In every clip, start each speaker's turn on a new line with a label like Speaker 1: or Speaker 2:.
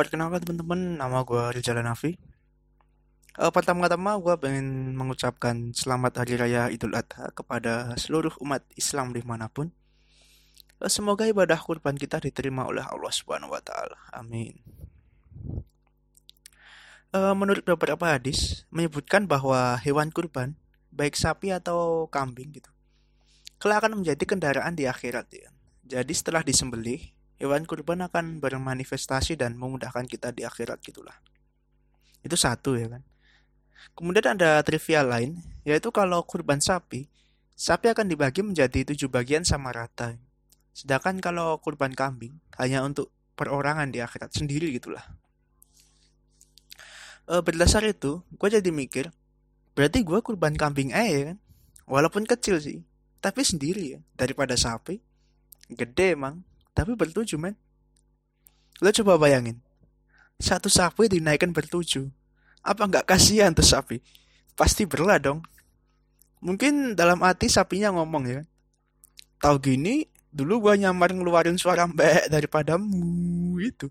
Speaker 1: perkenalkan teman-teman, nama gue Rizal Nafi. Uh, pertama-tama gue pengen mengucapkan selamat Hari Raya Idul Adha kepada seluruh umat Islam di mana pun. Uh, semoga ibadah kurban kita diterima oleh Allah Subhanahu Wa Taala. Amin. Uh, menurut beberapa hadis menyebutkan bahwa hewan kurban, baik sapi atau kambing gitu, kelak akan menjadi kendaraan di akhirat ya. Jadi setelah disembelih, hewan kurban akan bermanifestasi dan memudahkan kita di akhirat gitulah. Itu satu ya kan. Kemudian ada trivial lain, yaitu kalau kurban sapi, sapi akan dibagi menjadi tujuh bagian sama rata. Sedangkan kalau kurban kambing, hanya untuk perorangan di akhirat sendiri gitulah. E, berdasar itu, gue jadi mikir, berarti gue kurban kambing aja ya kan? Walaupun kecil sih, tapi sendiri ya, daripada sapi. Gede emang, tapi bertujuh men. Lo coba bayangin. Satu sapi dinaikkan bertujuh apa nggak kasihan tuh sapi? Pasti berlah dong. Mungkin dalam hati sapinya ngomong ya tahu gini dulu gua nyamar ngeluarin suara mbek daripada mu itu.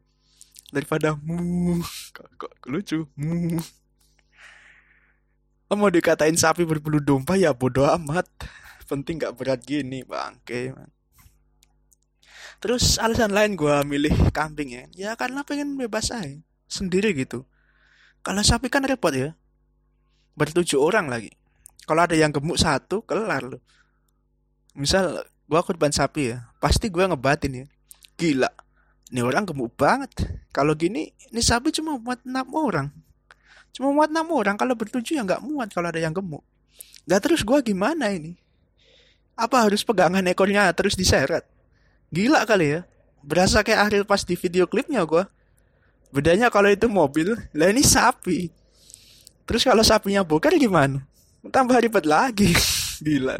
Speaker 1: Daripada mu. Kok, kok lucu? Mu. Mau dikatain sapi berbulu domba ya bodoh amat. Penting nggak berat gini bangke man. Terus alasan lain gue milih kambing ya, ya karena pengen bebas aja, sendiri gitu. Kalau sapi kan repot ya, bertujuh orang lagi. Kalau ada yang gemuk satu, kelar loh. Misal gue kurban sapi ya, pasti gue ngebatin ya. Gila, ini orang gemuk banget. Kalau gini, ini sapi cuma muat enam orang. Cuma muat enam orang, kalau bertujuh ya nggak muat kalau ada yang gemuk. Gak terus gue gimana ini? Apa harus pegangan ekornya terus diseret? Gila kali ya. Berasa kayak Ariel pas di video klipnya gue. Bedanya kalau itu mobil, lah ini sapi. Terus kalau sapinya bokar gimana? Tambah ribet lagi. Gila.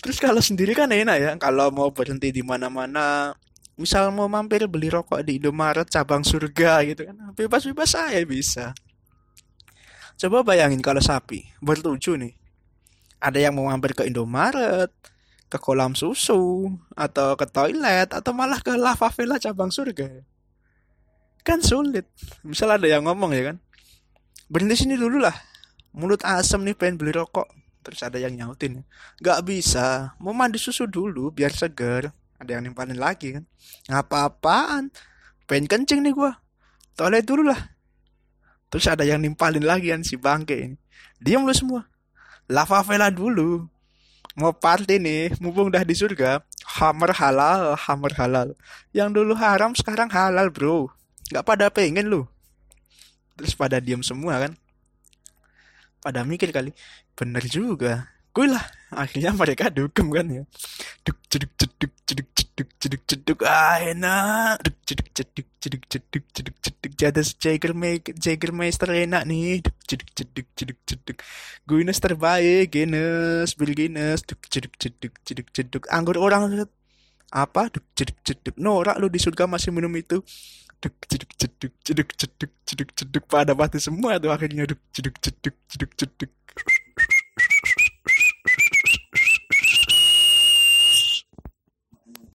Speaker 1: Terus kalau sendiri kan enak ya, kalau mau berhenti di mana-mana, misal mau mampir beli rokok di Indomaret cabang surga gitu kan, bebas-bebas saya bisa. Coba bayangin kalau sapi bertujuh nih, ada yang mau mampir ke Indomaret, ke kolam susu atau ke toilet atau malah ke lava villa cabang surga. Kan sulit. Misal ada yang ngomong ya kan? Berhenti sini dulu lah. Mulut asam nih pengen beli rokok. Terus ada yang nyautin nggak bisa. Mau mandi susu dulu biar seger. Ada yang nimpalin lagi kan? Ngapa-apaan? Pengen kencing nih gua. Toilet dulu lah. Terus ada yang nimpalin lagi kan si bangke ini. Diam lu semua. Lava villa dulu mau party nih, mumpung udah di surga, hammer halal, hammer halal. Yang dulu haram sekarang halal bro. Gak pada pengen lu. Terus pada diem semua kan. Pada mikir kali, bener juga. Gue lah, akhirnya mereka dugem kan ya. Duk ceduk ceduk ceduk ceduk ceduk ceduk ah enak. Duk ceduk ceduk ceduk ceduk ceduk ceduk jadi Jagermeister enak nih. Duk ceduk ceduk ceduk ceduk. Guinness terbaik, Guinness, Bill Guinness. Duk ceduk ceduk ceduk ceduk. Anggur orang apa? Duk ceduk ceduk. Norak lu di surga masih minum itu. Duk ceduk ceduk ceduk ceduk ceduk ceduk pada mati semua tuh akhirnya duk ceduk ceduk ceduk ceduk.